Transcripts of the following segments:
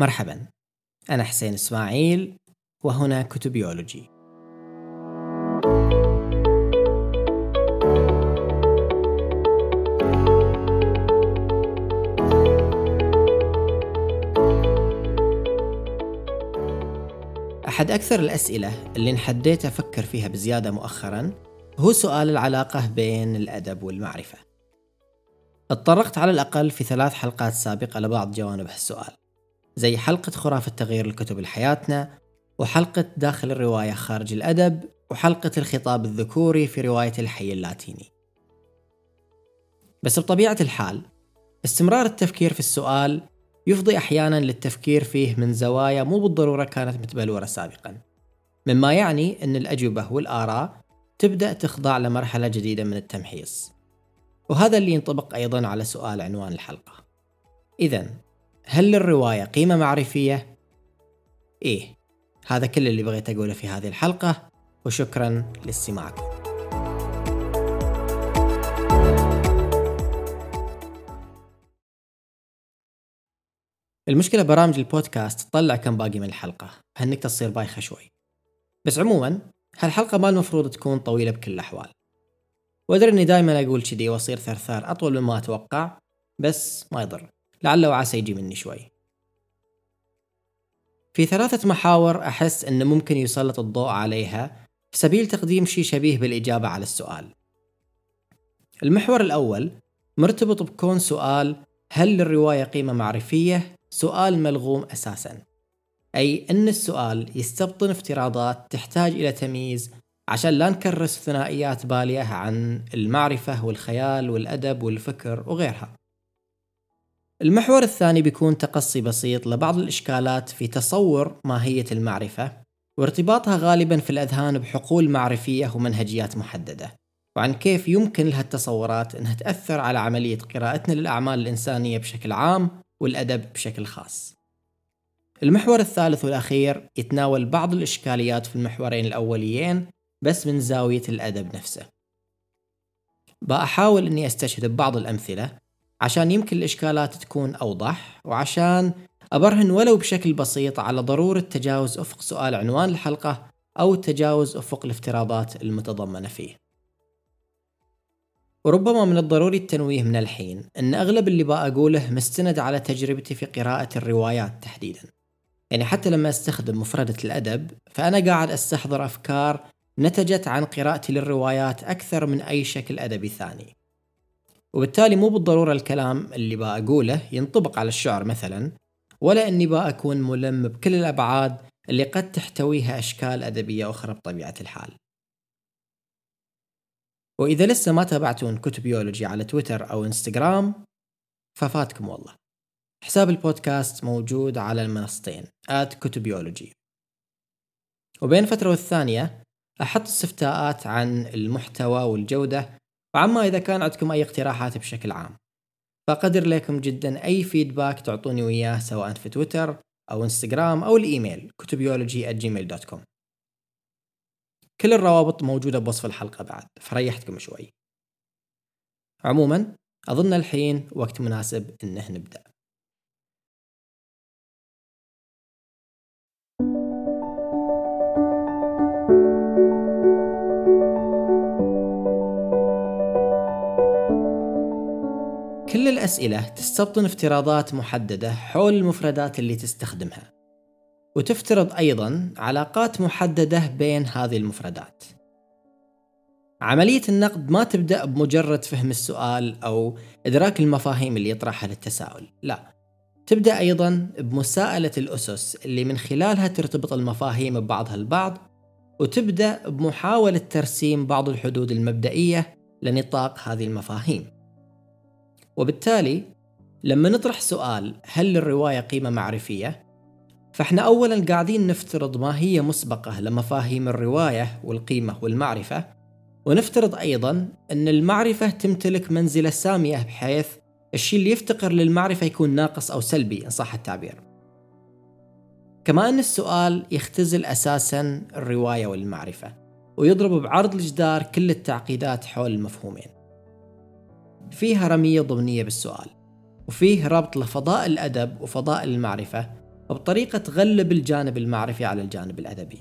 مرحبا أنا حسين إسماعيل وهنا كتبيولوجي أحد أكثر الأسئلة اللي انحديت أفكر فيها بزيادة مؤخرا هو سؤال العلاقة بين الأدب والمعرفة. اتطرقت على الأقل في ثلاث حلقات سابقة لبعض جوانب هالسؤال. زي حلقة خرافة تغيير الكتب لحياتنا وحلقة داخل الرواية خارج الأدب وحلقة الخطاب الذكوري في رواية الحي اللاتيني. بس بطبيعة الحال استمرار التفكير في السؤال يفضي أحيانا للتفكير فيه من زوايا مو بالضرورة كانت متبلورة سابقا. مما يعني أن الأجوبة والآراء تبدأ تخضع لمرحلة جديدة من التمحيص. وهذا اللي ينطبق أيضا على سؤال عنوان الحلقة. إذا هل للرواية قيمة معرفية؟ إيه هذا كل اللي بغيت أقوله في هذه الحلقة وشكرا لاستماعكم. المشكلة برامج البودكاست تطلع كم باقي من الحلقة هالنكتة تصير بايخة شوي. بس عموما هالحلقة ما المفروض تكون طويلة بكل الأحوال. وأدري إني دائما أقول كذي وأصير ثرثار أطول مما أتوقع بس ما يضر. لعل وعسى يجي مني شوي. في ثلاثة محاور أحس أنه ممكن يسلط الضوء عليها في سبيل تقديم شيء شبيه بالإجابة على السؤال. المحور الأول مرتبط بكون سؤال هل للرواية قيمة معرفية؟ سؤال ملغوم أساسا. أي أن السؤال يستبطن افتراضات تحتاج إلى تمييز عشان لا نكرس ثنائيات بالية عن المعرفة والخيال والأدب والفكر وغيرها. المحور الثاني بيكون تقصي بسيط لبعض الإشكالات في تصور ماهية المعرفة وارتباطها غالبا في الأذهان بحقول معرفية ومنهجيات محددة وعن كيف يمكن لها التصورات أنها تأثر على عملية قراءتنا للأعمال الإنسانية بشكل عام والأدب بشكل خاص. المحور الثالث والأخير يتناول بعض الإشكاليات في المحورين الأوليين بس من زاوية الأدب نفسه. بأحاول أني أستشهد ببعض الأمثلة عشان يمكن الإشكالات تكون أوضح وعشان أبرهن ولو بشكل بسيط على ضرورة تجاوز أفق سؤال عنوان الحلقة أو تجاوز أفق الافتراضات المتضمنة فيه. وربما من الضروري التنويه من الحين أن أغلب اللي بأقوله مستند على تجربتي في قراءة الروايات تحديدا. يعني حتى لما أستخدم مفردة الأدب فأنا قاعد أستحضر أفكار نتجت عن قراءتي للروايات أكثر من أي شكل أدبي ثاني. وبالتالي مو بالضرورة الكلام اللي بقوله ينطبق على الشعر مثلا ولا أني بأكون ملم بكل الأبعاد اللي قد تحتويها أشكال أدبية أخرى بطبيعة الحال. وإذا لسه ما تابعتون كتبيولوجي على تويتر أو إنستغرام ففاتكم والله. حساب البودكاست موجود على المنصتين at كتبيولوجي وبين فترة والثانية أحط استفتاءات عن المحتوى والجودة وعما إذا كان عندكم أي اقتراحات بشكل عام فأقدر لكم جدا أي feedback تعطوني وياه سواء في تويتر أو إنستغرام أو الإيميل كتبيولوجي@gmail.com كل الروابط موجودة بوصف الحلقة بعد فريحتكم شوي. عموما أظن الحين وقت مناسب إنه نبدأ. كل الأسئلة تستبطن افتراضات محددة حول المفردات اللي تستخدمها. وتفترض أيضا علاقات محددة بين هذه المفردات. عملية النقد ما تبدأ بمجرد فهم السؤال أو إدراك المفاهيم اللي يطرحها للتساؤل لا. تبدأ أيضا بمساءلة الأسس اللي من خلالها ترتبط المفاهيم ببعضها البعض وتبدأ بمحاولة ترسيم بعض الحدود المبدئية لنطاق هذه المفاهيم. وبالتالي لما نطرح سؤال هل للرواية قيمة معرفية؟ فإحنا أولا قاعدين نفترض ما هي مسبقة لمفاهيم الرواية والقيمة والمعرفة ونفترض أيضا أن المعرفة تمتلك منزلة سامية بحيث الشيء اللي يفتقر للمعرفة يكون ناقص أو سلبي إن صح التعبير كما أن السؤال يختزل أساسا الرواية والمعرفة ويضرب بعرض الجدار كل التعقيدات حول المفهومين فيها رمية ضمنية بالسؤال وفيه ربط لفضاء الأدب وفضاء المعرفة بطريقة تغلب الجانب المعرفي على الجانب الأدبي.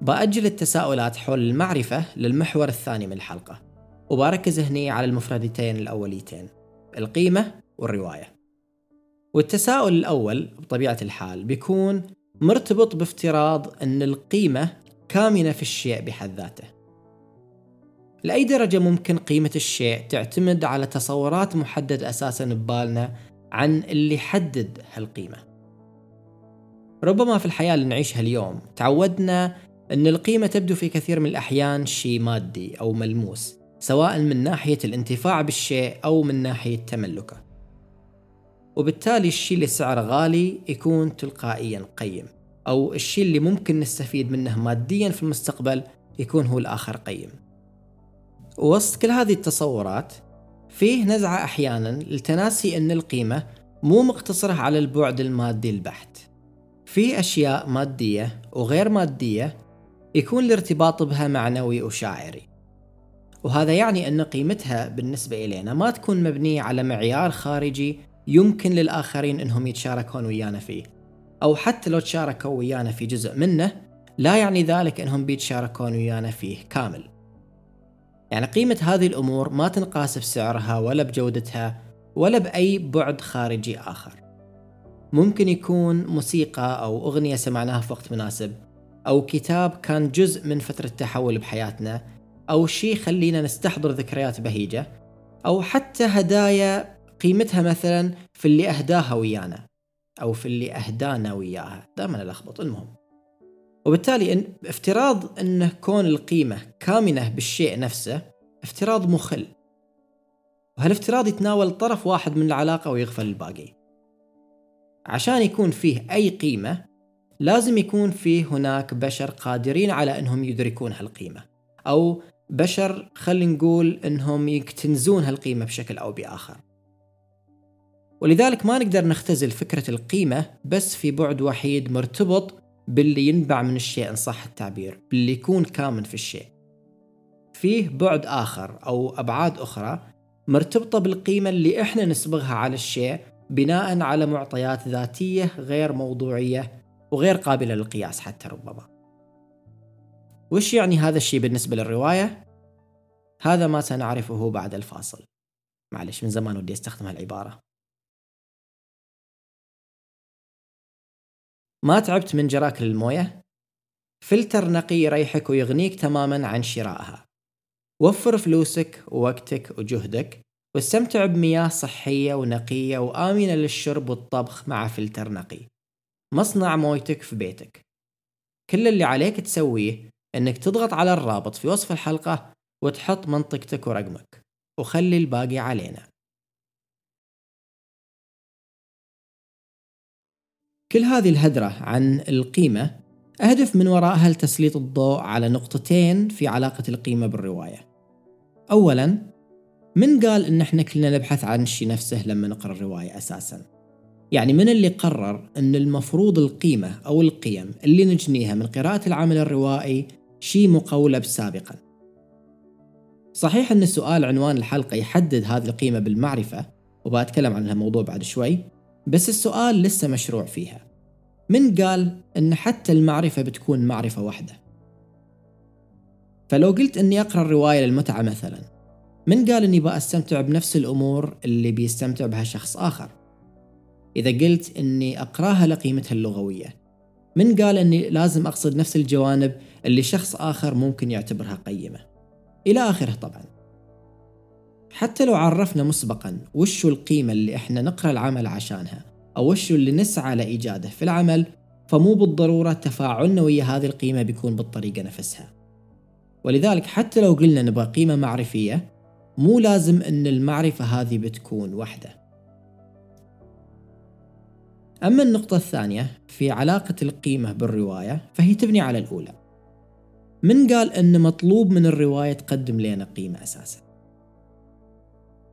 بأجل التساؤلات حول المعرفة للمحور الثاني من الحلقة وبركز هني على المفردتين الأوليتين القيمة والرواية. والتساؤل الأول بطبيعة الحال بيكون مرتبط بافتراض أن القيمة كامنة في الشيء بحد ذاته. لأي درجة ممكن قيمة الشيء تعتمد على تصورات محددة أساسا ببالنا عن اللي يحدد هالقيمة. ربما في الحياة اللي نعيشها اليوم تعودنا أن القيمة تبدو في كثير من الأحيان شيء مادي أو ملموس سواء من ناحية الانتفاع بالشيء أو من ناحية تملكه. وبالتالي الشيء اللي سعره غالي يكون تلقائيا قيم أو الشيء اللي ممكن نستفيد منه ماديا في المستقبل يكون هو الآخر قيم. ووسط كل هذه التصورات فيه نزعة أحيانا لتناسي أن القيمة مو مقتصرة على البعد المادي البحت. في أشياء مادية وغير مادية يكون الارتباط بها معنوي وشاعري. وهذا يعني أن قيمتها بالنسبة إلينا ما تكون مبنية على معيار خارجي يمكن للآخرين أنهم يتشاركون ويانا فيه. أو حتى لو تشاركوا ويانا في جزء منه لا يعني ذلك أنهم بيتشاركون ويانا فيه كامل. يعني قيمة هذه الأمور ما تنقاس بسعرها ولا بجودتها ولا بأي بعد خارجي آخر. ممكن يكون موسيقى أو أغنية سمعناها في وقت مناسب أو كتاب كان جزء من فترة تحول بحياتنا أو شيء خلينا نستحضر ذكريات بهيجة أو حتى هدايا قيمتها مثلا في اللي أهداها ويانا أو في اللي أهدانا وياها. دائما ألخبط. المهم. وبالتالي إن افتراض أن كون القيمة كامنة بالشيء نفسه افتراض مخل. وهالافتراض يتناول طرف واحد من العلاقة ويغفل الباقي. عشان يكون فيه أي قيمة لازم يكون فيه هناك بشر قادرين على أنهم يدركون هالقيمة. أو بشر خلينا نقول أنهم يكتنزون هالقيمة بشكل أو بآخر. ولذلك ما نقدر نختزل فكرة القيمة بس في بعد وحيد مرتبط باللي ينبع من الشيء إن صح التعبير باللي يكون كامن في الشيء. فيه بعد آخر أو أبعاد أخرى مرتبطة بالقيمة اللي إحنا نسبغها على الشيء بناء على معطيات ذاتية غير موضوعية وغير قابلة للقياس حتى ربما. وش يعني هذا الشيء بالنسبة للرواية؟ هذا ما سنعرفه بعد الفاصل. معلش من زمان ودي أستخدم هالعبارة. ما تعبت من جراكل الموية؟ فلتر نقي يريحك ويغنيك تماما عن شرائها. وفر فلوسك ووقتك وجهدك واستمتع بمياه صحية ونقية وآمنة للشرب والطبخ مع فلتر نقي. مصنع مويتك في بيتك. كل اللي عليك تسويه إنك تضغط على الرابط في وصف الحلقة وتحط منطقتك ورقمك وخلي الباقي علينا. كل هذه الهدرة عن القيمة أهدف من وراءها لتسليط الضوء على نقطتين في علاقة القيمة بالرواية. أولا من قال إن إحنا كلنا نبحث عن الشيء نفسه لما نقرأ الرواية أساسا؟ يعني من اللي قرر أن المفروض القيمة أو القيم اللي نجنيها من قراءة العمل الروائي شيء مقولب سابقا صحيح أن سؤال عنوان الحلقة يحدد هذه القيمة بالمعرفة وبأتكلم عن الموضوع بعد شوي بس السؤال لسه مشروع فيها. من قال أن حتى المعرفة بتكون معرفة واحدة؟ فلو قلت أني أقرأ الرواية للمتعة مثلا من قال أني بأستمتع بنفس الأمور اللي بيستمتع بها شخص آخر؟ إذا قلت أني أقرأها لقيمتها اللغوية من قال أني لازم أقصد نفس الجوانب اللي شخص آخر ممكن يعتبرها قيمة؟ إلى آخره طبعا. حتى لو عرفنا مسبقا وش القيمة اللي إحنا نقرأ العمل عشانها أو وش اللي نسعى لإيجاده في العمل فمو بالضرورة تفاعلنا ويا هذه القيمة بيكون بالطريقة نفسها. ولذلك حتى لو قلنا نبغى قيمة معرفية مو لازم أن المعرفة هذه بتكون وحدة. أما النقطة الثانية في علاقة القيمة بالرواية فهي تبني على الأولى. من قال أن مطلوب من الرواية تقدم لنا قيمة أساسا؟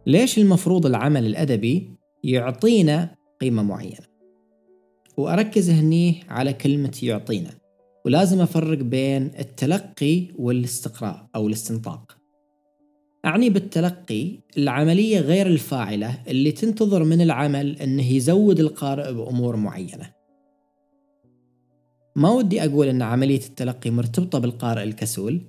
ليش المفروض العمل الأدبي يعطينا قيمة معينة؟ وأركز هني على كلمة يعطينا ولازم أفرق بين التلقي والاستقراء أو الاستنطاق. أعني بالتلقي العملية غير الفاعلة اللي تنتظر من العمل أنه يزود القارئ بأمور معينة. ما ودي أقول أن عملية التلقي مرتبطة بالقارئ الكسول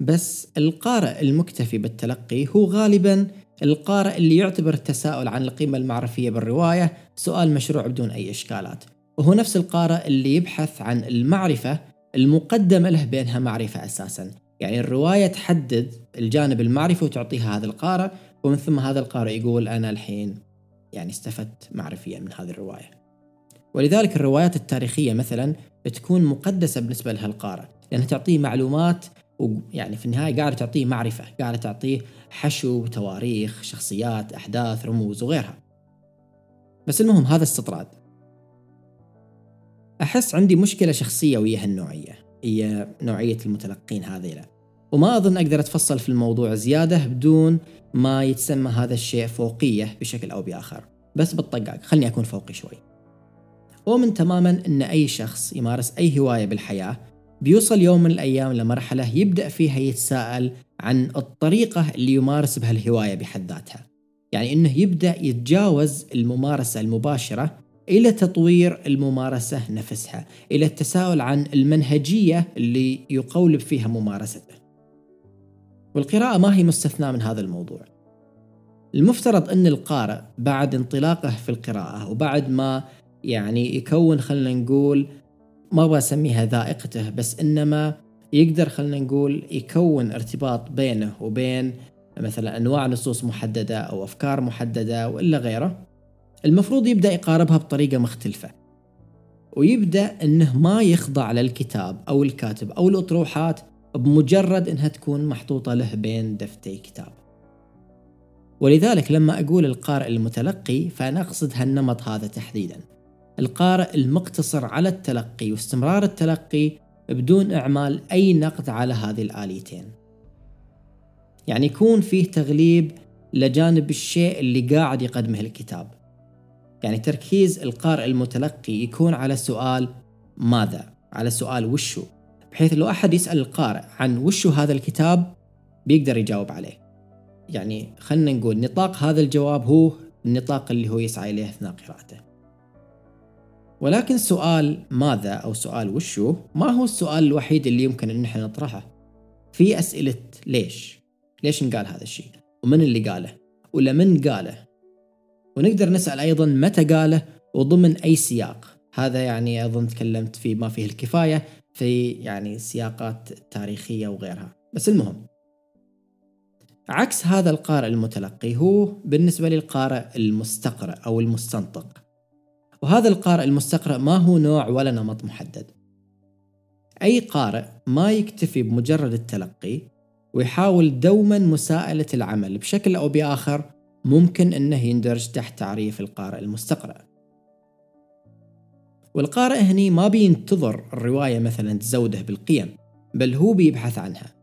بس القارئ المكتفي بالتلقي هو غالبا القارئ اللي يعتبر التساؤل عن القيمة المعرفية بالرواية سؤال مشروع بدون أي إشكالات. وهو نفس القارئ اللي يبحث عن المعرفة المقدمة له بينها معرفة أساسا. يعني الرواية تحدد الجانب المعرفي وتعطيها هذا القارئ ومن ثم هذا القارئ يقول أنا الحين يعني استفدت معرفيا من هذه الرواية. ولذلك الروايات التاريخية مثلا تكون مقدسة بالنسبة لها القارئ لأنها تعطيه معلومات ويعني في النهاية قاعدة تعطيه معرفة قاعدة تعطيه حشو تواريخ شخصيات أحداث رموز وغيرها. بس المهم هذا استطراد. أحس عندي مشكلة شخصية ويا هالنوعية هي نوعية المتلقين هذيلا. وما أظن أقدر أتفصل في الموضوع زيادة بدون ما يتسمى هذا الشيء فوقية بشكل أو بآخر. بس بالطقاق خلني أكون فوقي شوي. ومن تماما أن أي شخص يمارس أي هواية بالحياة بيوصل يوم من الأيام لمرحلة يبدأ فيها يتساءل عن الطريقة اللي يمارس بها الهواية بحد ذاتها. يعني أنه يبدأ يتجاوز الممارسة المباشرة إلى تطوير الممارسة نفسها إلى التساؤل عن المنهجية اللي يقولب فيها ممارسته. والقراءة ما هي مستثناة من هذا الموضوع. المفترض أن القارئ بعد انطلاقه في القراءة وبعد ما يعني يكون خلنا نقول ما أبغى اسميها ذائقته بس إنما يقدر خلنا نقول يكون ارتباط بينه وبين مثلا أنواع نصوص محددة أو أفكار محددة وإلا غيره. المفروض يبدأ يقاربها بطريقة مختلفة. ويبدأ إنه ما يخضع للكتاب أو الكاتب أو الأطروحات بمجرد إنها تكون محطوطة له بين دفتي كتاب. ولذلك لما أقول القارئ المتلقي فأنا أقصد هالنمط هذا تحديدا. القارئ المقتصر على التلقي واستمرار التلقي بدون إعمال أي نقد على هذه الآليتين. يعني يكون فيه تغليب لجانب الشيء اللي قاعد يقدمه الكتاب. يعني تركيز القارئ المتلقي يكون على سؤال ماذا؟ على سؤال وشو؟ بحيث لو أحد يسأل القارئ عن وشو هذا الكتاب بيقدر يجاوب عليه. يعني خلنا نقول نطاق هذا الجواب هو النطاق اللي هو يسعى إليه أثناء قراءته ولكن سؤال ماذا أو سؤال وشو ما هو السؤال الوحيد اللي يمكن أن إحنا نطرحه؟ في أسئلة ليش؟ ليش نقال هذا الشيء؟ ومن اللي قاله؟ ولمن قاله؟ ونقدر نسأل أيضا متى قاله وضمن أي سياق. هذا يعني أظن تكلمت في ما فيه الكفاية في يعني سياقات تاريخية وغيرها. بس المهم عكس هذا القارئ المتلقي هو بالنسبة للقارئ المستقرئ أو المستنطق. وهذا القارئ المستقرئ ما هو نوع ولا نمط محدد. أي قارئ ما يكتفي بمجرد التلقي ويحاول دوما مساءلة العمل بشكل أو بآخر ممكن أنه يندرج تحت تعريف القارئ المستقرئ. والقارئ هني ما بينتظر الرواية مثلا تزوده بالقيم بل هو بيبحث عنها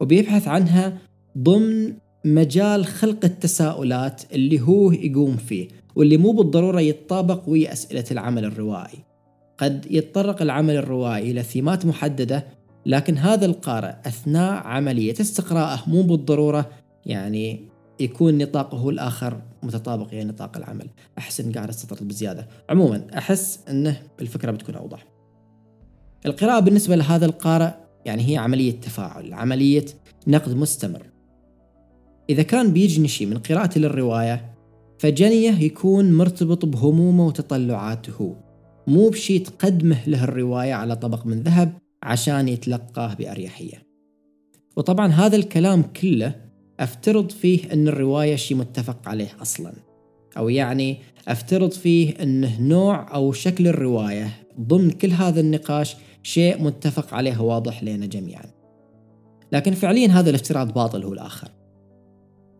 وبيبحث عنها ضمن مجال خلق التساؤلات اللي هو يقوم فيه. واللي مو بالضرورة يتطابق ويا أسئلة العمل الروائي. قد يتطرق العمل الروائي إلى ثيمات محددة لكن هذا القارئ أثناء عملية استقراءه مو بالضرورة يعني يكون نطاقه الآخر متطابق إلى نطاق العمل. أحس إن قاعد أستطرد بزيادة. عموما أحس أنه الفكرة بتكون أوضح. القراءة بالنسبة لهذا القارئ يعني هي عملية تفاعل عملية نقد مستمر. إذا كان بيجني شيء من قراءته للرواية فجنيه يكون مرتبط بهمومه وتطلعاته. مو بشي تقدمه له الرواية على طبق من ذهب عشان يتلقاه بأريحية. وطبعا هذا الكلام كله أفترض فيه أن الرواية شي متفق عليه أصلا. أو يعني أفترض فيه أنه نوع أو شكل الرواية ضمن كل هذا النقاش شيء متفق عليه واضح لنا جميعا. لكن فعليا هذا الافتراض باطل هو الآخر.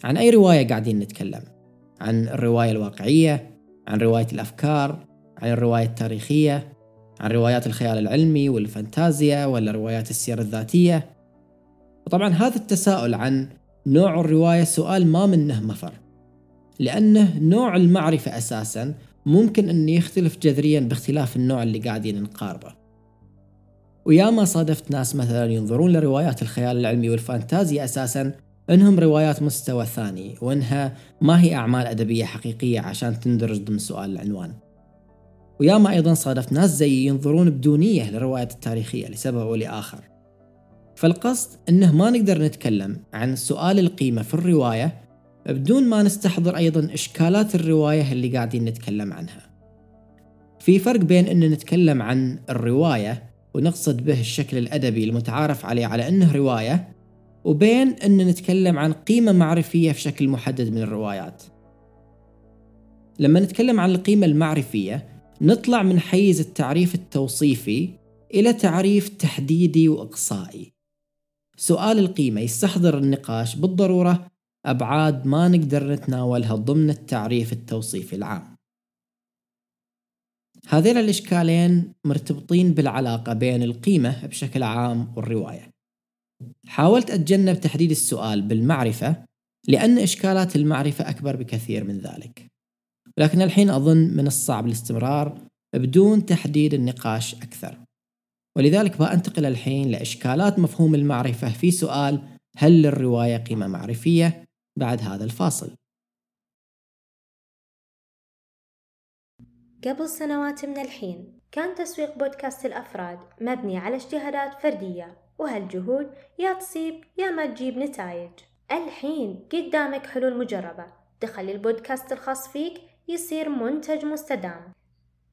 عن أي رواية قاعدين نتكلم؟ عن الرواية الواقعية عن رواية الأفكار عن الرواية التاريخية عن روايات الخيال العلمي والفانتازيا ولا روايات السيرة الذاتية. وطبعا هذا التساؤل عن نوع الرواية سؤال ما منه مفر لأنه نوع المعرفة أساسا ممكن أن يختلف جذريا باختلاف النوع اللي قاعدين نقاربه. وياما صادفت ناس مثلا ينظرون لروايات الخيال العلمي والفانتازيا أساسا إنهم روايات مستوى ثاني وإنها ما هي أعمال أدبية حقيقية عشان تندرج ضمن سؤال العنوان. وياما أيضا صادفت ناس زيي ينظرون بدونية للروايات التاريخية لسبب أو لآخر. فالقصد إنه ما نقدر نتكلم عن سؤال القيمة في الرواية بدون ما نستحضر أيضا إشكالات الرواية اللي قاعدين نتكلم عنها. في فرق بين إن نتكلم عن الرواية ونقصد به الشكل الأدبي المتعارف عليه على إنه رواية وبين أن نتكلم عن قيمة معرفية في شكل محدد من الروايات. لما نتكلم عن القيمة المعرفية نطلع من حيز التعريف التوصيفي إلى تعريف تحديدي وإقصائي. سؤال القيمة يستحضر النقاش بالضرورة أبعاد ما نقدر نتناولها ضمن التعريف التوصيفي العام. هذين الإشكالين مرتبطين بالعلاقة بين القيمة بشكل عام والرواية. حاولت أتجنب تحديد السؤال بالمعرفة لأن إشكالات المعرفة أكبر بكثير من ذلك. لكن الحين أظن من الصعب الاستمرار بدون تحديد النقاش أكثر. ولذلك بأنتقل الحين لإشكالات مفهوم المعرفة في سؤال هل للرواية قيمة معرفية بعد هذا الفاصل؟ قبل سنوات من الحين كان تسويق بودكاست الأفراد مبني على اجتهادات فردية. وهالجهود يا تصيب يا ما تجيب نتائج الحين قدامك حلول مجربة. تخلي البودكاست الخاص فيك يصير منتج مستدام.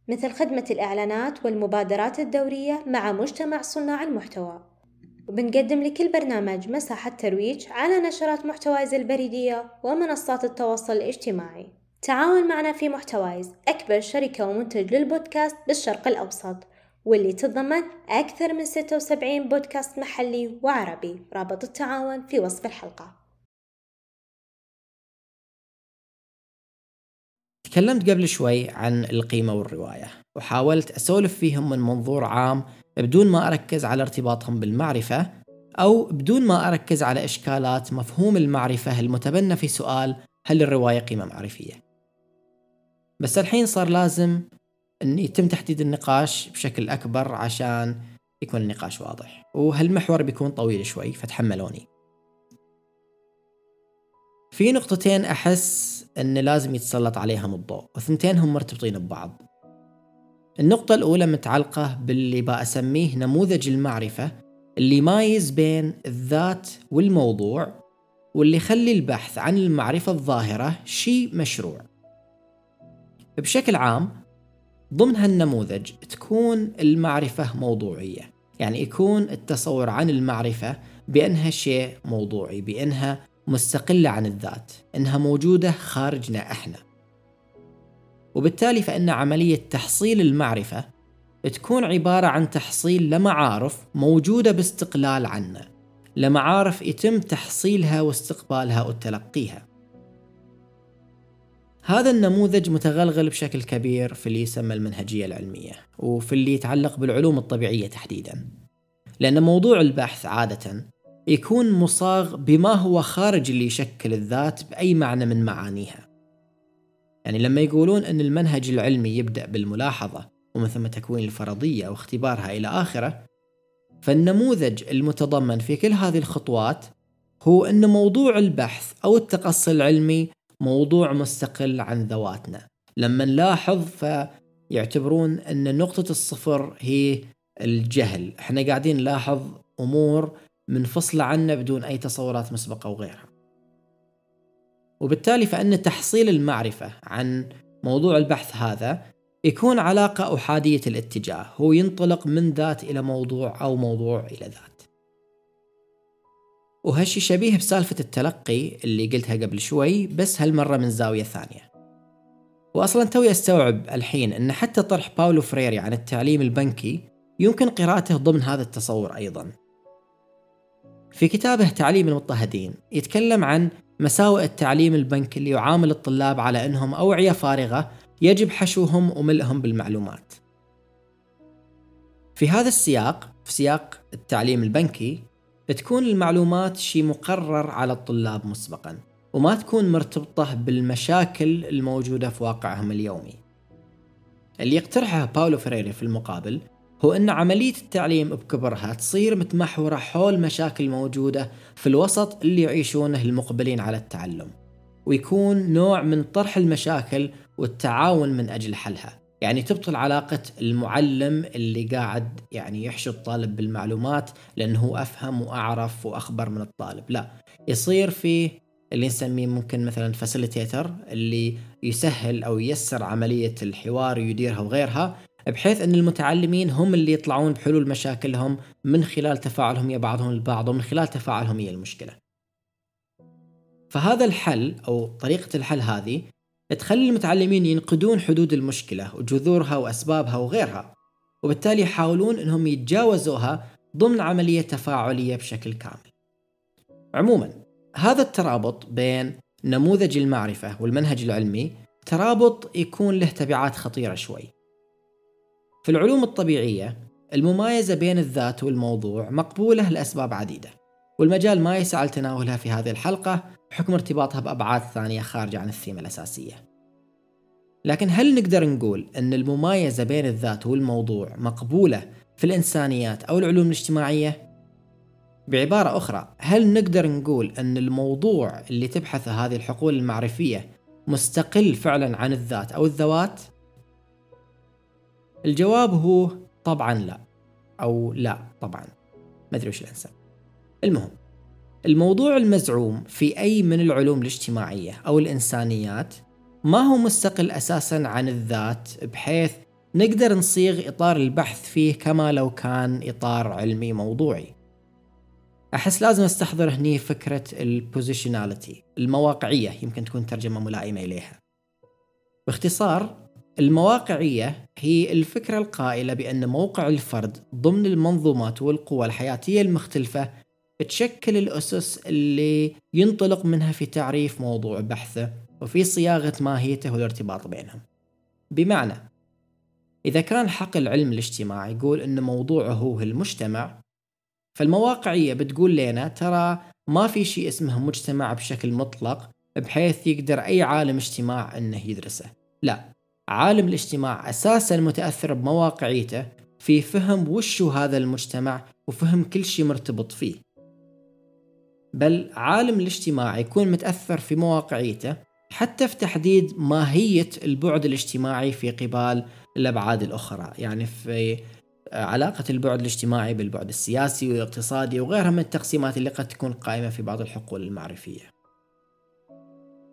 مثل خدمة الإعلانات والمبادرات الدورية مع مجتمع صناع المحتوى. وبنقدم لكل برنامج مساحة ترويج على نشرات محتوايز البريدية ومنصات التواصل الاجتماعي. تعاون معنا في محتوايز أكبر شركة ومنتج للبودكاست بالشرق الأوسط. واللي تتضمن أكثر من 76 بودكاست محلي وعربي. رابط التعاون في وصف الحلقة. تكلمت قبل شوي عن القيمة والرواية وحاولت أسولف فيهم من منظور عام بدون ما أركز على ارتباطهم بالمعرفة أو بدون ما أركز على إشكالات مفهوم المعرفة المتبنى في سؤال هل الرواية قيمة معرفية؟ بس الحين صار لازم أن يتم تحديد النقاش بشكل أكبر عشان يكون النقاش واضح. وهالمحور بيكون طويل شوي فتحملوني. في نقطتين أحس أن لازم يتسلط عليهم الضوء وثنتين هم مرتبطين ببعض. النقطة الأولى متعلقة باللي بأسميه نموذج المعرفة اللي يمايز بين الذات والموضوع واللي يخلي البحث عن المعرفة الظاهرة شيء مشروع. بشكل عام ضمن هالنموذج تكون المعرفة موضوعية. يعني يكون التصور عن المعرفة بأنها شيء موضوعي بأنها مستقلة عن الذات أنها موجودة خارجنا إحنا. وبالتالي فإن عملية تحصيل المعرفة تكون عبارة عن تحصيل لمعارف موجودة باستقلال عنا لمعارف يتم تحصيلها واستقبالها وتلقيها. هذا النموذج متغلغل بشكل كبير في اللي يسمى المنهجية العلمية وفي اللي يتعلق بالعلوم الطبيعية تحديدا. لأن موضوع البحث عادة يكون مصاغ بما هو خارج اللي يشكل الذات بأي معنى من معانيها. يعني لما يقولون أن المنهج العلمي يبدأ بالملاحظة ومن ثم تكوين الفرضية واختبارها إلى آخره فالنموذج المتضمن في كل هذه الخطوات هو أن موضوع البحث أو التقصي العلمي موضوع مستقل عن ذواتنا. لما نلاحظ فيعتبرون أن نقطة الصفر هي الجهل. إحنا قاعدين نلاحظ أمور منفصلة عنا بدون أي تصورات مسبقة وغيرها وبالتالي فإن تحصيل المعرفة عن موضوع البحث هذا يكون علاقة أحادية الاتجاه. هو ينطلق من ذات إلى موضوع أو موضوع إلى ذات. وهالشي شبيه بسالفة التلقي اللي قلتها قبل شوي بس هالمرة من زاوية ثانية. وأصلا توي أستوعب الحين أن حتى طرح باولو فريري عن التعليم البنكي يمكن قراءته ضمن هذا التصور أيضا. في كتابه تعليم المضطهدين يتكلم عن مساوئ التعليم البنكي اللي يعامل الطلاب على أنهم أوعية فارغة يجب حشوهم وملئهم بالمعلومات. في هذا السياق في سياق التعليم البنكي تكون المعلومات شيء مقرر على الطلاب مسبقا وما تكون مرتبطة بالمشاكل الموجودة في واقعهم اليومي. اللي يقترحه باولو فريري في المقابل هو أن عملية التعليم بكبرها تصير متمحورة حول مشاكل موجودة في الوسط اللي يعيشونه المقبلين على التعلم ويكون نوع من طرح المشاكل والتعاون من أجل حلها. يعني تبطل علاقة المعلم اللي قاعد يعني يحشي الطالب بالمعلومات لأنه هو أفهم وأعرف وأخبر من الطالب. لا يصير في اللي نسميه ممكن مثلا فاسيليتيتر اللي يسهل أو ييسر عملية الحوار ويديرها وغيرها بحيث أن المتعلمين هم اللي يطلعون بحلول مشاكلهم من خلال تفاعلهم يا بعضهم البعض ومن خلال تفاعلهم هي المشكلة. فهذا الحل أو طريقة الحل هذه تخلي المتعلمين ينقدون حدود المشكلة وجذورها وأسبابها وغيرها وبالتالي يحاولون أنهم يتجاوزوها ضمن عملية تفاعلية بشكل كامل. عموما هذا الترابط بين نموذج المعرفة والمنهج العلمي ترابط يكون له تبعات خطيرة شوي. في العلوم الطبيعية الممايزة بين الذات والموضوع مقبولة لأسباب عديدة والمجال ما يسعى لتناولها في هذه الحلقة بحكم ارتباطها بأبعاد ثانية خارجة عن الثيمة الأساسية لكن هل نقدر نقول أن الممايزة بين الذات والموضوع مقبولة في الإنسانيات أو العلوم الاجتماعية؟ بعبارة أخرى هل نقدر نقول أن الموضوع اللي تبحثه هذه الحقول المعرفية مستقل فعلا عن الذات أو الذوات؟ الجواب هو طبعا لا أو لا طبعا ما أدري وش الأنسب المهم الموضوع المزعوم في أي من العلوم الاجتماعية أو الإنسانيات ما هو مستقل أساسا عن الذات بحيث نقدر نصيغ إطار البحث فيه كما لو كان إطار علمي موضوعي. أحس لازم أستحضر هني فكرة البوزيشناليتي المواقعية يمكن تكون ترجمة ملائمة إليها. باختصار المواقعية هي الفكرة القائلة بأن موقع الفرد ضمن المنظومات والقوى الحياتية المختلفة تشكل الأسس اللي ينطلق منها في تعريف موضوع بحثه وفي صياغة ماهيته والارتباط بينهم. بمعنى إذا كان حق العلم الاجتماعي يقول أن موضوعه هو المجتمع فالمواقعية بتقول لنا ترى ما في شيء اسمه مجتمع بشكل مطلق بحيث يقدر أي عالم اجتماع أنه يدرسه. لا عالم الاجتماع أساسا متأثر بمواقعيته في فهم وشو هذا المجتمع وفهم كل شيء مرتبط فيه. بل عالم الاجتماع يكون متأثر في مواقعيته حتى في تحديد ماهية البعد الاجتماعي في قبال الأبعاد الأخرى. يعني في علاقة البعد الاجتماعي بالبعد السياسي والاقتصادي وغيرها من التقسيمات اللي قد تكون قائمة في بعض الحقول المعرفية.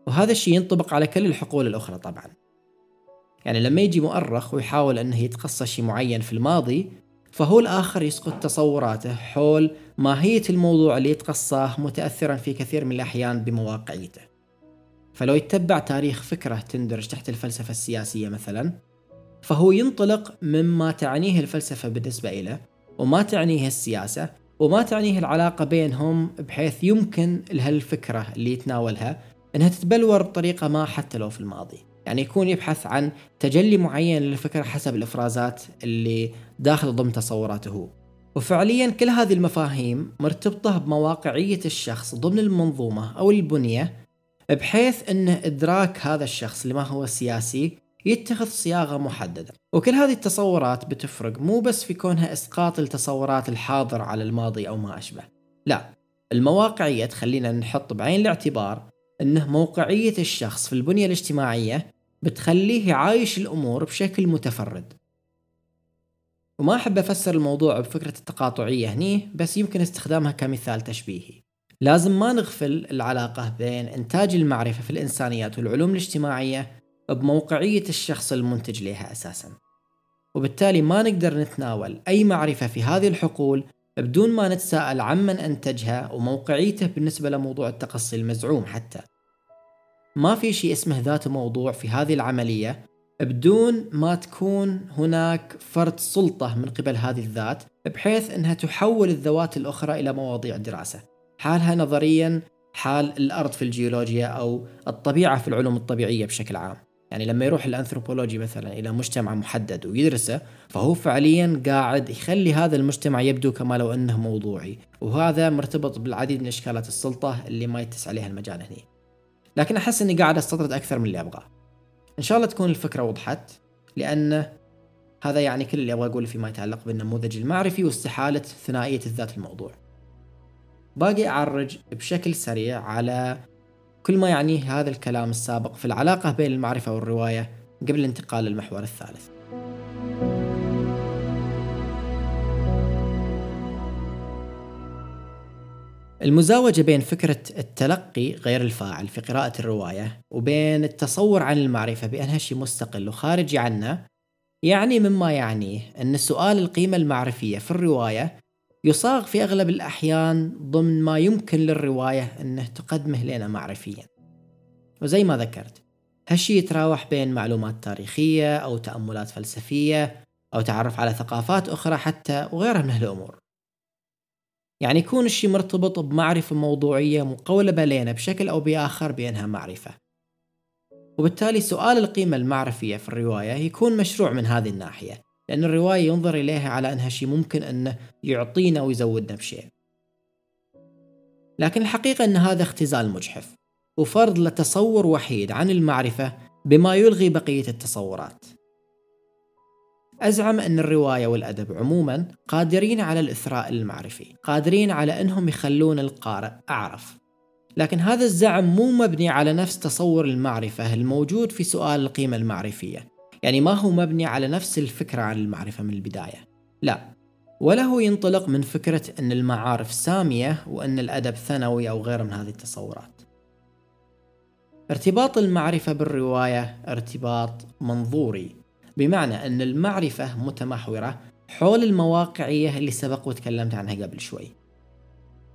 وهذا الشيء ينطبق على كل الحقول الأخرى طبعا. يعني لما يجي مؤرخ ويحاول أنه يتقصى شيء معين في الماضي فهو الآخر يسقط تصوراته حول ماهية الموضوع اللي يتقصاه متأثرا في كثير من الأحيان بمواقعيته. فلو يتبع تاريخ فكرة تندرج تحت الفلسفة السياسية مثلا فهو ينطلق مما تعنيه الفلسفة بالنسبة إليه وما تعنيه السياسة وما تعنيه العلاقة بينهم بحيث يمكن لهالفكرة اللي يتناولها أنها تتبلور بطريقة ما حتى لو في الماضي. يعني يكون يبحث عن تجلي معين للفكرة حسب الإفرازات اللي داخل ضمن تصوراته. هو وفعليا كل هذه المفاهيم مرتبطة بمواقعية الشخص ضمن المنظومة أو البنية بحيث أن إدراك هذا الشخص اللي ما هو سياسي يتخذ صياغة محددة. وكل هذه التصورات بتفرق مو بس في كونها إسقاط التصورات الحاضر على الماضي أو ما أشبه. لا المواقعية تخلينا نحط بعين الاعتبار أنه موقعية الشخص في البنية الاجتماعية بتخليه عايش الأمور بشكل متفرد. وما أحب أفسر الموضوع بفكرة التقاطعية هني بس يمكن استخدامها كمثال تشبيهي. لازم ما نغفل العلاقة بين إنتاج المعرفة في الإنسانيات والعلوم الاجتماعية بموقعية الشخص المنتج لها أساسا. وبالتالي ما نقدر نتناول أي معرفة في هذه الحقول بدون ما نتساءل عمن أنتجها وموقعيته بالنسبة لموضوع التقصي المزعوم حتى. ما في شيء اسمه ذات موضوع في هذه العملية بدون ما تكون هناك فرد سلطة من قبل هذه الذات بحيث أنها تحول الذوات الأخرى إلى مواضيع دراسة. حالها نظريا حال الأرض في الجيولوجيا أو الطبيعة في العلوم الطبيعية بشكل عام. يعني لما يروح الأنثروبولوجي مثلا إلى مجتمع محدد ويدرسه فهو فعليا قاعد يخلي هذا المجتمع يبدو كما لو أنه موضوعي. وهذا مرتبط بالعديد من إشكالات السلطة اللي ما يتسع عليها المجال هنا لكن أحس أني قاعد أستطرد أكثر من اللي أبغاه. إن شاء الله تكون الفكرة وضحت لأن هذا يعني كل اللي أبغى أقوله فيما يتعلق بالنموذج المعرفي واستحالة ثنائية الذات الموضوع. باقي أعرج بشكل سريع على كل ما يعنيه هذا الكلام السابق في العلاقة بين المعرفة والرواية قبل الانتقال للمحور الثالث. المزاوجة بين فكرة التلقي غير الفاعل في قراءة الرواية وبين التصور عن المعرفة بأنها شيء مستقل وخارجي عنا يعني مما يعنيه أن سؤال القيمة المعرفية في الرواية يصاغ في أغلب الأحيان ضمن ما يمكن للرواية أنه تقدمه لنا معرفيا. وزي ما ذكرت هالشي يتراوح بين معلومات تاريخية أو تأملات فلسفية أو تعرف على ثقافات أخرى حتى وغيرها من هالأمور. يعني يكون الشي مرتبط بمعرفة موضوعية مقولبة لنا بشكل أو بآخر بأنها معرفة. وبالتالي سؤال القيمة المعرفية في الرواية يكون مشروع من هذه الناحية لأن الرواية ينظر إليها على أنها شيء ممكن أنه يعطينا ويزودنا بشيء. لكن الحقيقة أن هذا اختزال مجحف وفرض لتصور وحيد عن المعرفة بما يلغي بقية التصورات. أزعم أن الرواية والأدب عموما قادرين على الإثراء المعرفي قادرين على أنهم يخلون القارئ أعرف. لكن هذا الزعم مو مبني على نفس تصور المعرفة الموجود في سؤال القيمة المعرفية. يعني ما هو مبني على نفس الفكرة عن المعرفة من البداية. لا ولا هو ينطلق من فكرة أن المعارف سامية وأن الأدب ثانوي أو غيره من هذه التصورات. ارتباط المعرفة بالرواية ارتباط منظوري. بمعنى أن المعرفة متمحورة حول المواقعية اللي سبق وتكلمت عنها قبل شوي.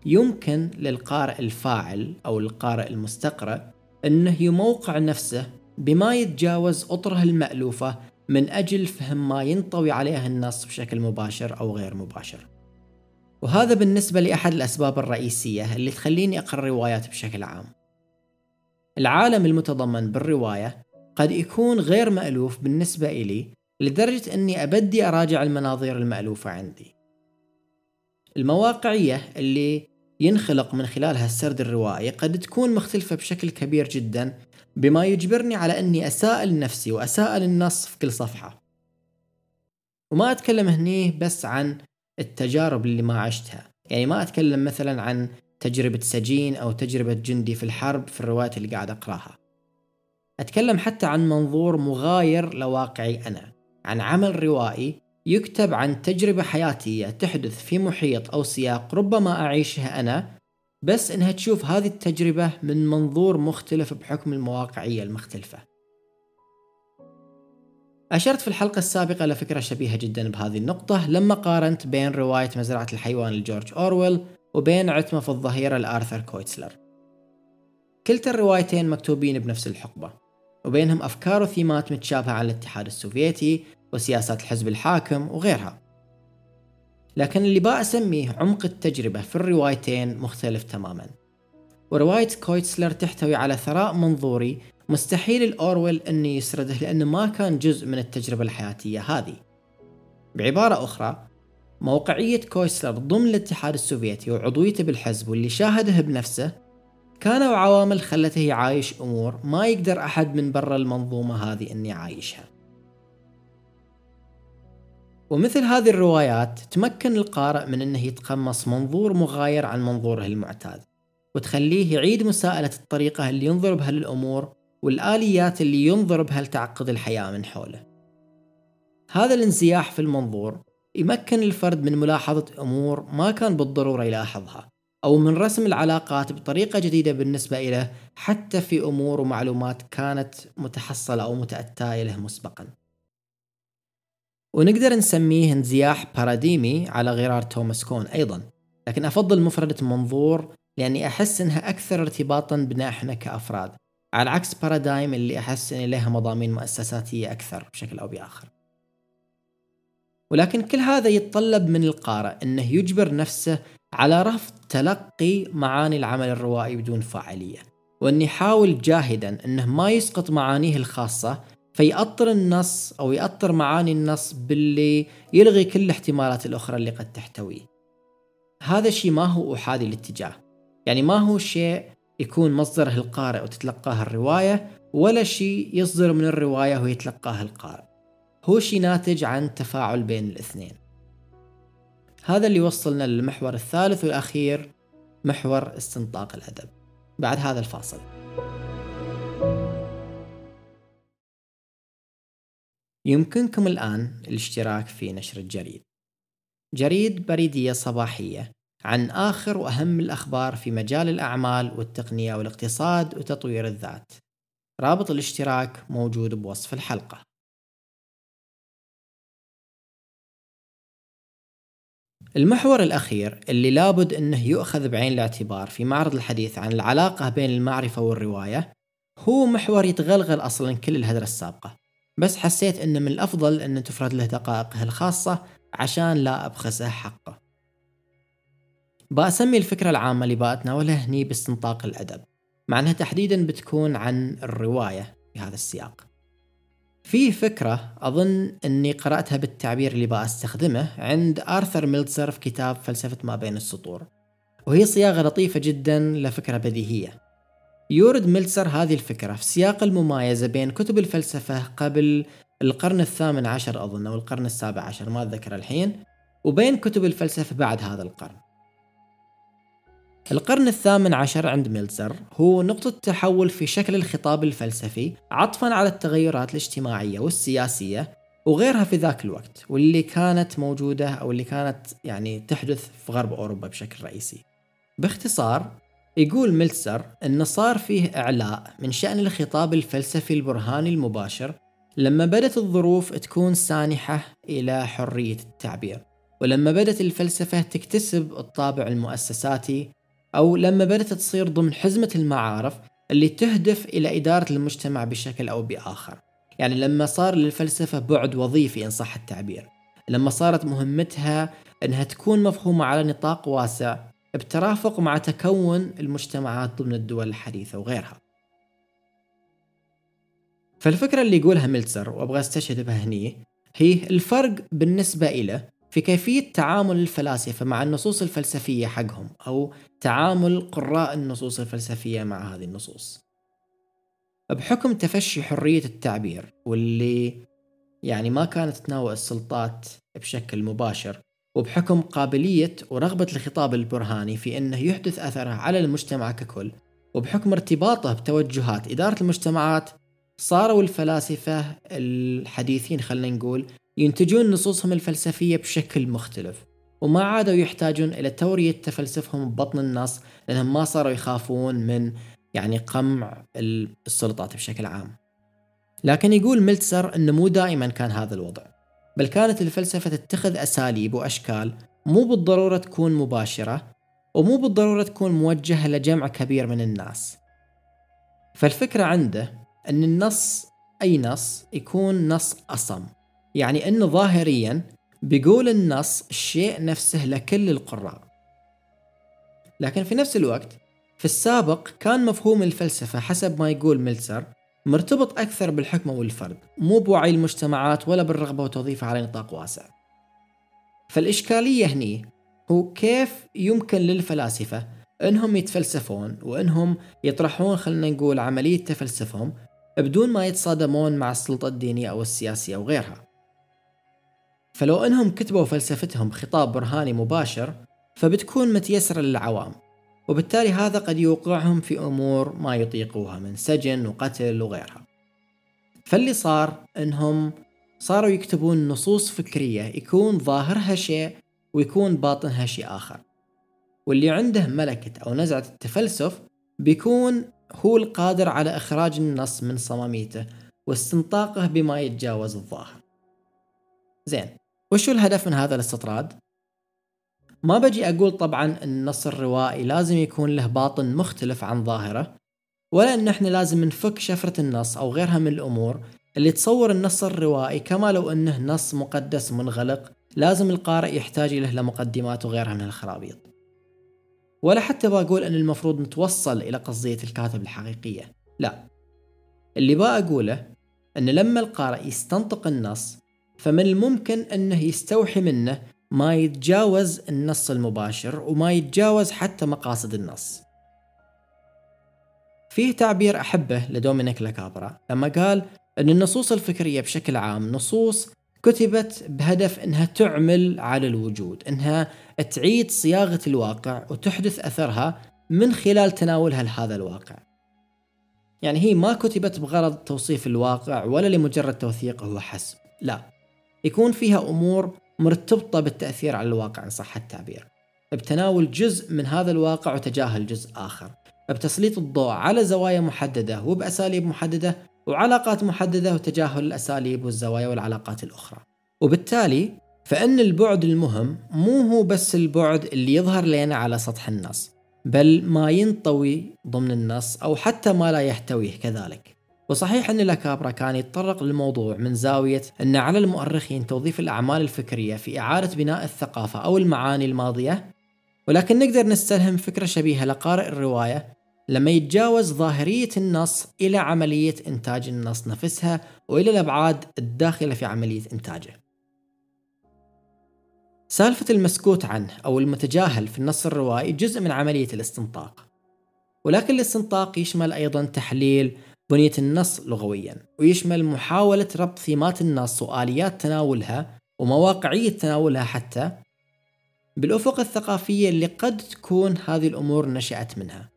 يمكن للقارئ الفاعل أو القارئ المستقرئ أنه يموقع نفسه بما يتجاوز أطره المألوفة من أجل فهم ما ينطوي عليه النص بشكل مباشر أو غير مباشر. وهذا بالنسبة لأحد الأسباب الرئيسية اللي تخليني أقرأ روايات بشكل عام. العالم المتضمن بالرواية قد يكون غير مألوف بالنسبة إلي لدرجة أني أبدي أراجع المناظير المألوفة عندي. المواقعية اللي ينخلق من خلالها السرد الروائي قد تكون مختلفة بشكل كبير جدا بما يجبرني على أني أسائل نفسي وأسائل النص في كل صفحة. وما أتكلم هني بس عن التجارب اللي ما عشتها. يعني ما أتكلم مثلا عن تجربة سجين أو تجربة جندي في الحرب في الروايات اللي قاعد أقراها. أتكلم حتى عن منظور مغاير لواقعي أنا عن عمل روائي يكتب عن تجربة حياتية تحدث في محيط أو سياق ربما أعيشها أنا بس إنها تشوف هذه التجربة من منظور مختلف بحكم المواقعية المختلفة. أشرت في الحلقة السابقة لفكرة شبيهة جدا بهذه النقطة لما قارنت بين رواية مزرعة الحيوان لجورج أورويل وبين عتمة في الظهيرة لآرثر كويتسلر. كلتا الروايتين مكتوبين بنفس الحقبة. وبينهم أفكار وثيمات متشابهة عن الاتحاد السوفيتي وسياسات الحزب الحاكم وغيرها. لكن اللي بقى أسميه عمق التجربة في الروايتين مختلف تماما. ورواية كويتسلر تحتوي على ثراء منظوري مستحيل الأورويل أنه يسرده لأنه ما كان جزء من التجربة الحياتية هذه. بعبارة أخرى موقعية كويسلر ضمن الاتحاد السوفيتي وعضويته بالحزب واللي شاهده بنفسه كانوا عوامل خلته يعايش أمور ما يقدر أحد من برا المنظومة هذه أن يعايشها ومثل هذه الروايات تمكن القارئ من أنه يتقمص منظور مغاير عن منظوره المعتاد وتخليه يعيد مساءلة الطريقة اللي ينظر بها للأمور والآليات اللي ينظر بها لتعقد الحياة من حوله. هذا الانزياح في المنظور يمكن الفرد من ملاحظة أمور ما كان بالضرورة يلاحظها أو من رسم العلاقات بطريقة جديدة بالنسبة له حتى في أمور ومعلومات كانت متحصلة أو متأتاة له مسبقا. ونقدر نسميه انزياح باراديمي على غرار توماس كون أيضا لكن أفضل مفردة منظور لأني أحس أنها أكثر ارتباطا بنا إحنا كأفراد على عكس بارادايم اللي أحس أن لها مضامين مؤسساتية أكثر بشكل أو بآخر. ولكن كل هذا يتطلب من القارئ أنه يجبر نفسه على رفض تلقي معاني العمل الروائي بدون فاعلية. وأن يحاول جاهدا أنه ما يسقط معانيه الخاصة فيأطر النص أو يأطر معاني النص باللي يلغي كل الاحتمالات الأخرى اللي قد تحتويه هذا الشيء ما هو أحادي الاتجاه. يعني ما هو شيء يكون مصدره القارئ وتتلقاه الرواية ولا شيء يصدر من الرواية ويتلقاه القارئ. هو شي ناتج عن تفاعل بين الاثنين. هذا اللي وصلنا للمحور الثالث والأخير محور استنطاق الأدب. بعد هذا الفاصل. يمكنكم الآن الاشتراك في نشرة جريد جريد بريدية صباحية عن آخر وأهم الأخبار في مجال الأعمال والتقنية والاقتصاد وتطوير الذات. رابط الاشتراك موجود بوصف الحلقة. المحور الأخير اللي لابد أنه يؤخذ بعين الاعتبار في معرض الحديث عن العلاقة بين المعرفة والرواية هو محور يتغلغل أصلا كل الهدرة السابقة. بس حسيت أنه من الأفضل أن تفرد له دقائقه الخاصة عشان لا أبخسه حقه. بأسمي الفكرة العامة اللي بأتناولها هني باستنطاق الأدب مع أنها تحديدا بتكون عن الرواية في هذا السياق. في فكرة أظن أني قرأتها بالتعبير اللي بأستخدمه عند آرثر ميلتسر في كتاب فلسفة ما بين السطور. وهي صياغة لطيفة جدا لفكرة بديهية. يورد ميلتسر هذه الفكرة في سياق الممايزة بين كتب الفلسفة قبل القرن الثامن عشر أظن أو القرن السابع عشر ما أتذكر الحين وبين كتب الفلسفة بعد هذا القرن. القرن الثامن عشر عند ميلتزر هو نقطة تحول في شكل الخطاب الفلسفي عطفا على التغيرات الاجتماعية والسياسية وغيرها في ذاك الوقت واللي كانت موجودة أو اللي كانت يعني تحدث في غرب أوروبا بشكل رئيسي. باختصار يقول ميلتسر أن صار فيه إعلاء من شأن الخطاب الفلسفي البرهاني المباشر لما بدت الظروف تكون سانحة إلى حرية التعبير ولما بدت الفلسفة تكتسب الطابع المؤسساتي أو لما بدأت تصير ضمن حزمة المعارف اللي تهدف إلى إدارة المجتمع بشكل أو بآخر. يعني لما صار للفلسفة بعد وظيفي إن صح التعبير. لما صارت مهمتها أنها تكون مفهومة على نطاق واسع بترافق مع تكون المجتمعات ضمن الدول الحديثة وغيرها. فالفكرة اللي يقولها ميلتسر وأبغى أستشهد بها هني هي الفرق بالنسبة إلى في كيفية تعامل الفلاسفة مع النصوص الفلسفية حقهم أو تعامل قراء النصوص الفلسفية مع هذه النصوص. بحكم تفشي حرية التعبير واللي يعني ما كانت تناول السلطات بشكل مباشر وبحكم قابلية ورغبة الخطاب البرهاني في أنه يحدث أثره على المجتمع ككل وبحكم ارتباطه بتوجهات إدارة المجتمعات صاروا الفلاسفة الحديثين خلينا نقول ينتجون نصوصهم الفلسفية بشكل مختلف وما عادوا يحتاجون إلى تورية تفلسفهم ببطن النص لأنهم ما صاروا يخافون من يعني قمع السلطات بشكل عام. لكن يقول ميلتسر أنه مو دائما كان هذا الوضع بل كانت الفلسفة تتخذ أساليب وأشكال مو بالضرورة تكون مباشرة ومو بالضرورة تكون موجهة لجمع كبير من الناس. فالفكرة عنده أن النص أي نص يكون نص أصم. يعني أنه ظاهريا بيقول النص الشيء نفسه لكل القراء لكن في نفس الوقت في السابق كان مفهوم الفلسفة حسب ما يقول ميلتسر مرتبط أكثر بالحكمة والفرد مو بوعي المجتمعات ولا بالرغبة وتوظيفها على نطاق واسع فالإشكالية هني هو كيف يمكن للفلاسفة إنهم يتفلسفون وإنهم يطرحون خلينا نقول عملية تفلسفهم بدون ما يتصادمون مع السلطة الدينية أو السياسية أو غيرها. فلو انهم كتبوا فلسفتهم خطاب برهاني مباشر فبتكون متيسرة للعوام. وبالتالي هذا قد يوقعهم في أمور ما يطيقوها من سجن وقتل وغيرها. فاللي صار انهم صاروا يكتبون نصوص فكرية يكون ظاهرها شيء ويكون باطنها شيء آخر. واللي عنده ملكة أو نزعة التفلسف بيكون هو القادر على إخراج النص من صماميته واستنطاقه بما يتجاوز الظاهر. زين. وشو الهدف من هذا الاستطراد؟ ما بجي أقول طبعا النص الروائي لازم يكون له باطن مختلف عن ظاهره ولا أن إحنا لازم نفك شفرة النص أو غيرها من الأمور اللي تصور النص الروائي كما لو أنه نص مقدس منغلق لازم القارئ يحتاج له لمقدمات وغيرها من الخرابيط ولا حتى بقول أن المفروض نتوصل إلى قصدية الكاتب الحقيقية لا اللي بقوله أن لما القارئ يستنطق النص فمن الممكن أنه يستوحي منه ما يتجاوز النص المباشر وما يتجاوز حتى مقاصد النص. فيه تعبير أحبه لدومينيك لاكابرا لما قال أن النصوص الفكرية بشكل عام نصوص كتبت بهدف أنها تعمل على الوجود أنها تعيد صياغة الواقع وتحدث أثرها من خلال تناولها لهذا الواقع. يعني هي ما كتبت بغرض توصيف الواقع ولا لمجرد توثيقه وحسب لا. يكون فيها أمور مرتبطة بالتأثير على الواقع إن صح التعبير. بتناول جزء من هذا الواقع وتجاهل جزء آخر. بتسليط الضوء على زوايا محددة وبأساليب محددة وعلاقات محددة وتجاهل الأساليب والزوايا والعلاقات الأخرى. وبالتالي فإن البعد المهم مو هو بس البعد اللي يظهر لنا على سطح النص بل ما ينطوي ضمن النص أو حتى ما لا يحتويه كذلك. وصحيح أن لاكابرا كان يتطرق للموضوع من زاوية أن على المؤرخين توظيف الأعمال الفكرية في إعادة بناء الثقافة أو المعاني الماضية ولكن نقدر نستلهم فكرة شبيهة لقارئ الرواية لما يتجاوز ظاهرية النص إلى عملية إنتاج النص نفسها وإلى الأبعاد الداخلة في عملية إنتاجه. سالفة المسكوت عنه أو المتجاهل في النص الروائي جزء من عملية الاستنطاق. ولكن الاستنطاق يشمل أيضا تحليل بنية النص لغويا ويشمل محاولة ربط ثيمات النص وآليات تناولها ومواقعية تناولها حتى بالأفق الثقافية اللي قد تكون هذه الأمور نشأت منها.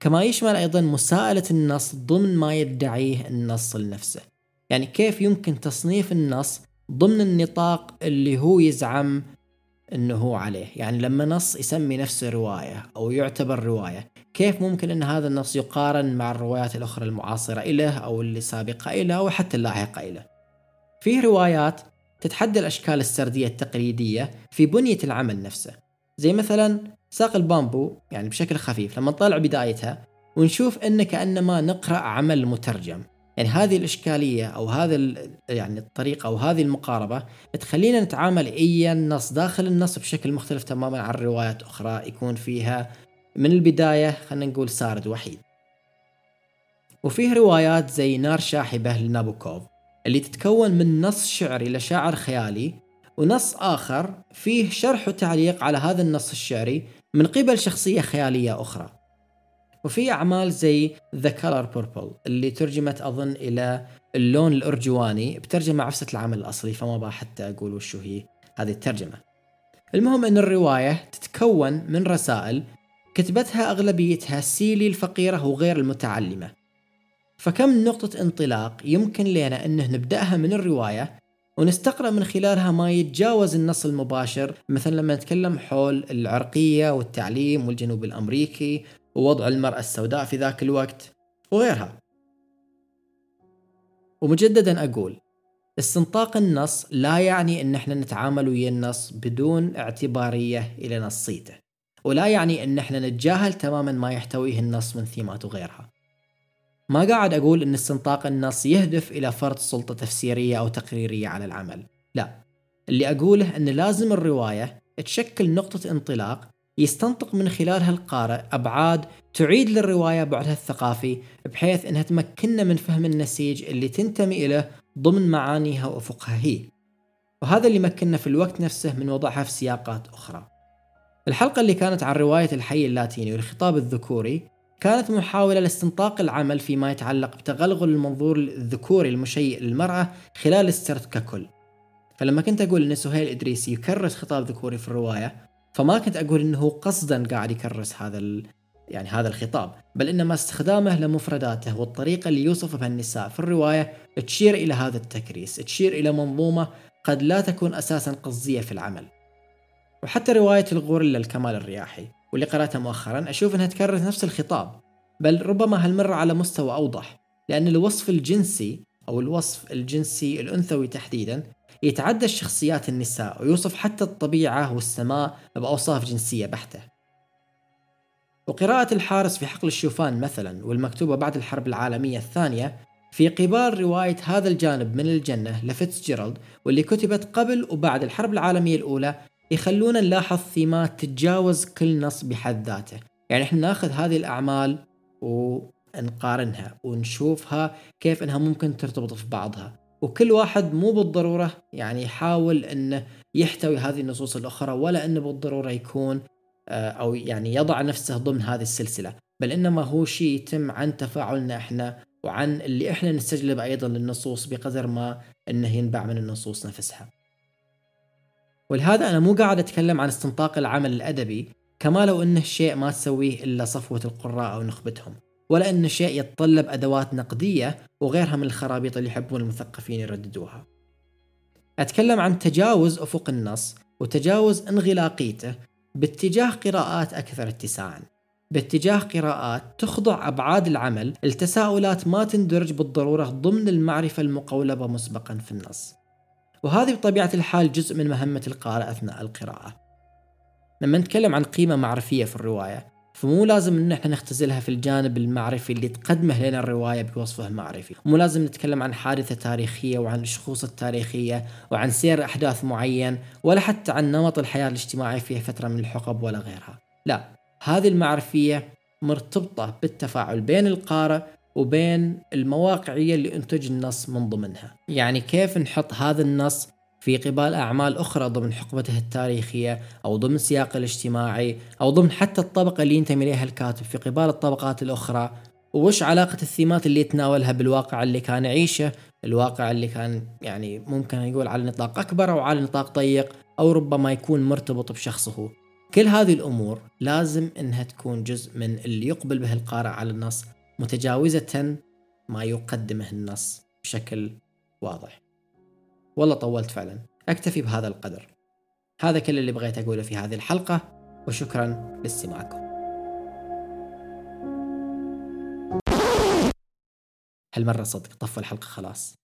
كما يشمل أيضا مساءلة النص ضمن ما يدعيه النص لنفسه يعني كيف يمكن تصنيف النص ضمن النطاق اللي هو يزعم إنه هو عليه. يعني لما نص يسمي نفسه رواية أو يعتبر رواية كيف ممكن إن هذا النص يقارن مع الروايات الأخرى المعاصرة له أو اللي سابقة له أو حتى اللاحقة له فيه روايات تتحدى الأشكال السردية التقليدية في بنية العمل نفسه. زي مثلا ساق البامبو يعني بشكل خفيف لما نطالع بدايتها ونشوف إنه كأنما نقرأ عمل مترجم. يعني هذه الإشكالية أو هذا يعني الطريقة أو هذه المقاربة تخلينا نتعامل أي نص داخل النص بشكل مختلف تماما عن روايات أخرى يكون فيها من البداية خلينا نقول سارد وحيد. وفيه روايات زي نار شاحبة لنابوكوف اللي تتكون من نص شعري لشاعر خيالي ونص آخر فيه شرح وتعليق على هذا النص الشعري من قبل شخصية خيالية أخرى وفي أعمال زي The Color Purple اللي ترجمت أظن إلى اللون الأرجواني بترجمة عفسة العمل الأصلي فما بقى حتى أقول وشو هي هذه الترجمة. المهم أن الرواية تتكون من رسائل كتبتها أغلبيتها سيلي الفقيرة وغير المتعلمة. فكم نقطة انطلاق يمكن لنا أنه نبدأها من الرواية ونستقرأ من خلالها ما يتجاوز النص المباشر مثلا لما نتكلم حول العرقية والتعليم والجنوب الأمريكي ووضع المرأة السوداء في ذاك الوقت وغيرها. ومجددا أقول استنطاق النص لا يعني إن إحنا نتعامل ويا النص بدون اعتبارية إلى نصيته ولا يعني إن إحنا نتجاهل تماما ما يحتويه النص من ثيمات وغيرها. ما قاعد أقول أن استنطاق النص يهدف إلى فرض سلطة تفسيرية أو تقريرية على العمل لا. اللي أقوله أن لازم الرواية تشكل نقطة انطلاق يستنطق من خلالها القارئ أبعاد تعيد للرواية بعدها الثقافي بحيث أنها تمكننا من فهم النسيج اللي تنتمي إليه ضمن معانيها وأفقها هي. وهذا اللي مكننا في الوقت نفسه من وضعها في سياقات أخرى. الحلقة اللي كانت عن رواية الحي اللاتيني والخطاب الذكوري كانت محاولة لاستنطاق العمل فيما يتعلق بتغلغل المنظور الذكوري المشيء للمرأة خلال السرد ككل. فلما كنت أقول أن سهيل إدريسي يكرس خطاب ذكوري في الرواية فما كنت أقول أنه قصدا قاعد يكرس هذا ال... يعني هذا الخطاب بل إنما استخدامه لمفرداته والطريقة اللي يوصف بها النساء في الرواية تشير إلى هذا التكريس تشير إلى منظومة قد لا تكون أساسا قصدية في العمل. وحتى رواية الغوريلا الكمال الرياحي واللي قرأتها مؤخرا أشوف أنها تكرر نفس الخطاب بل ربما هالمرة على مستوى أوضح لأن الوصف الجنسي أو الوصف الجنسي الأنثوي تحديدا يتعدى الشخصيات النساء ويوصف حتى الطبيعة والسماء بأوصاف جنسية بحتة. وقراءة الحارس في حقل الشوفان مثلا والمكتوبة بعد الحرب العالمية الثانية في قبال رواية هذا الجانب من الجنة لفيتسجيرالد واللي كتبت قبل وبعد الحرب العالمية الأولى يخلونا نلاحظ ثيمات تتجاوز كل نص بحد ذاته. يعني إحنا ناخذ هذه الأعمال ونقارنها ونشوفها كيف إنها ممكن ترتبط في بعضها. وكل واحد مو بالضرورة يعني يحاول إنه يحتوي هذه النصوص الأخرى ولا إنه بالضرورة يكون آه، أو يعني يضع نفسه ضمن هذه السلسلة. بل إنما هو شيء يتم عن تفاعلنا إحنا وعن اللي إحنا نستجلب أيضا للنصوص بقدر ما إنه ينبع من النصوص نفسها. ولهذا أنا مو قاعد أتكلم عن استنطاق العمل الأدبي كما لو إنه شيء ما تسويه إلا صفوة القراء أو نخبتهم. ولا إنه شيء يتطلب أدوات نقدية وغيرها من الخرابيط اللي يحبون المثقفين يرددوها. أتكلم عن تجاوز أفق النص وتجاوز انغلاقيته باتجاه قراءات أكثر اتساعا. باتجاه قراءات تخضع أبعاد العمل لتساؤلات ما تندرج بالضرورة ضمن المعرفة المقولبة مسبقا في النص. وهذه بطبيعة الحال جزء من مهمة القارئ أثناء القراءة. لما نتكلم عن قيمة معرفية في الرواية فمو لازم إن إحنا نختزلها في الجانب المعرفي اللي تقدمه لنا الرواية بوصفه المعرفي، مو لازم نتكلم عن حادثة تاريخية وعن الشخوص التاريخية وعن سير أحداث معين ولا حتى عن نمط الحياة الاجتماعي في فترة من الحقب ولا غيرها. لا، هذه المعرفية مرتبطة بالتفاعل بين القارئ وبين المواقعية اللي أنتج النص من ضمنها. يعني كيف نحط هذا النص في قبال أعمال أخرى ضمن حقبته التاريخية أو ضمن السياق الاجتماعي أو ضمن حتى الطبقة اللي ينتمي إليها الكاتب في قبال الطبقات الأخرى. وش علاقة الثيمات اللي يتناولها بالواقع اللي كان يعيشه؟ الواقع اللي كان يعني ممكن يقول على نطاق أكبر أو على نطاق ضيق أو ربما يكون مرتبط بشخصه. كل هذه الأمور لازم إنها تكون جزء من اللي يقبل به القارئ على النص متجاوزة ما يقدمه النص بشكل واضح. والله طولت فعلا. أكتفي بهذا القدر. هذا كل اللي بغيت أقوله في هذه الحلقة وشكرا لاستماعكم. هالمرة صدق طفوا الحلقة خلاص.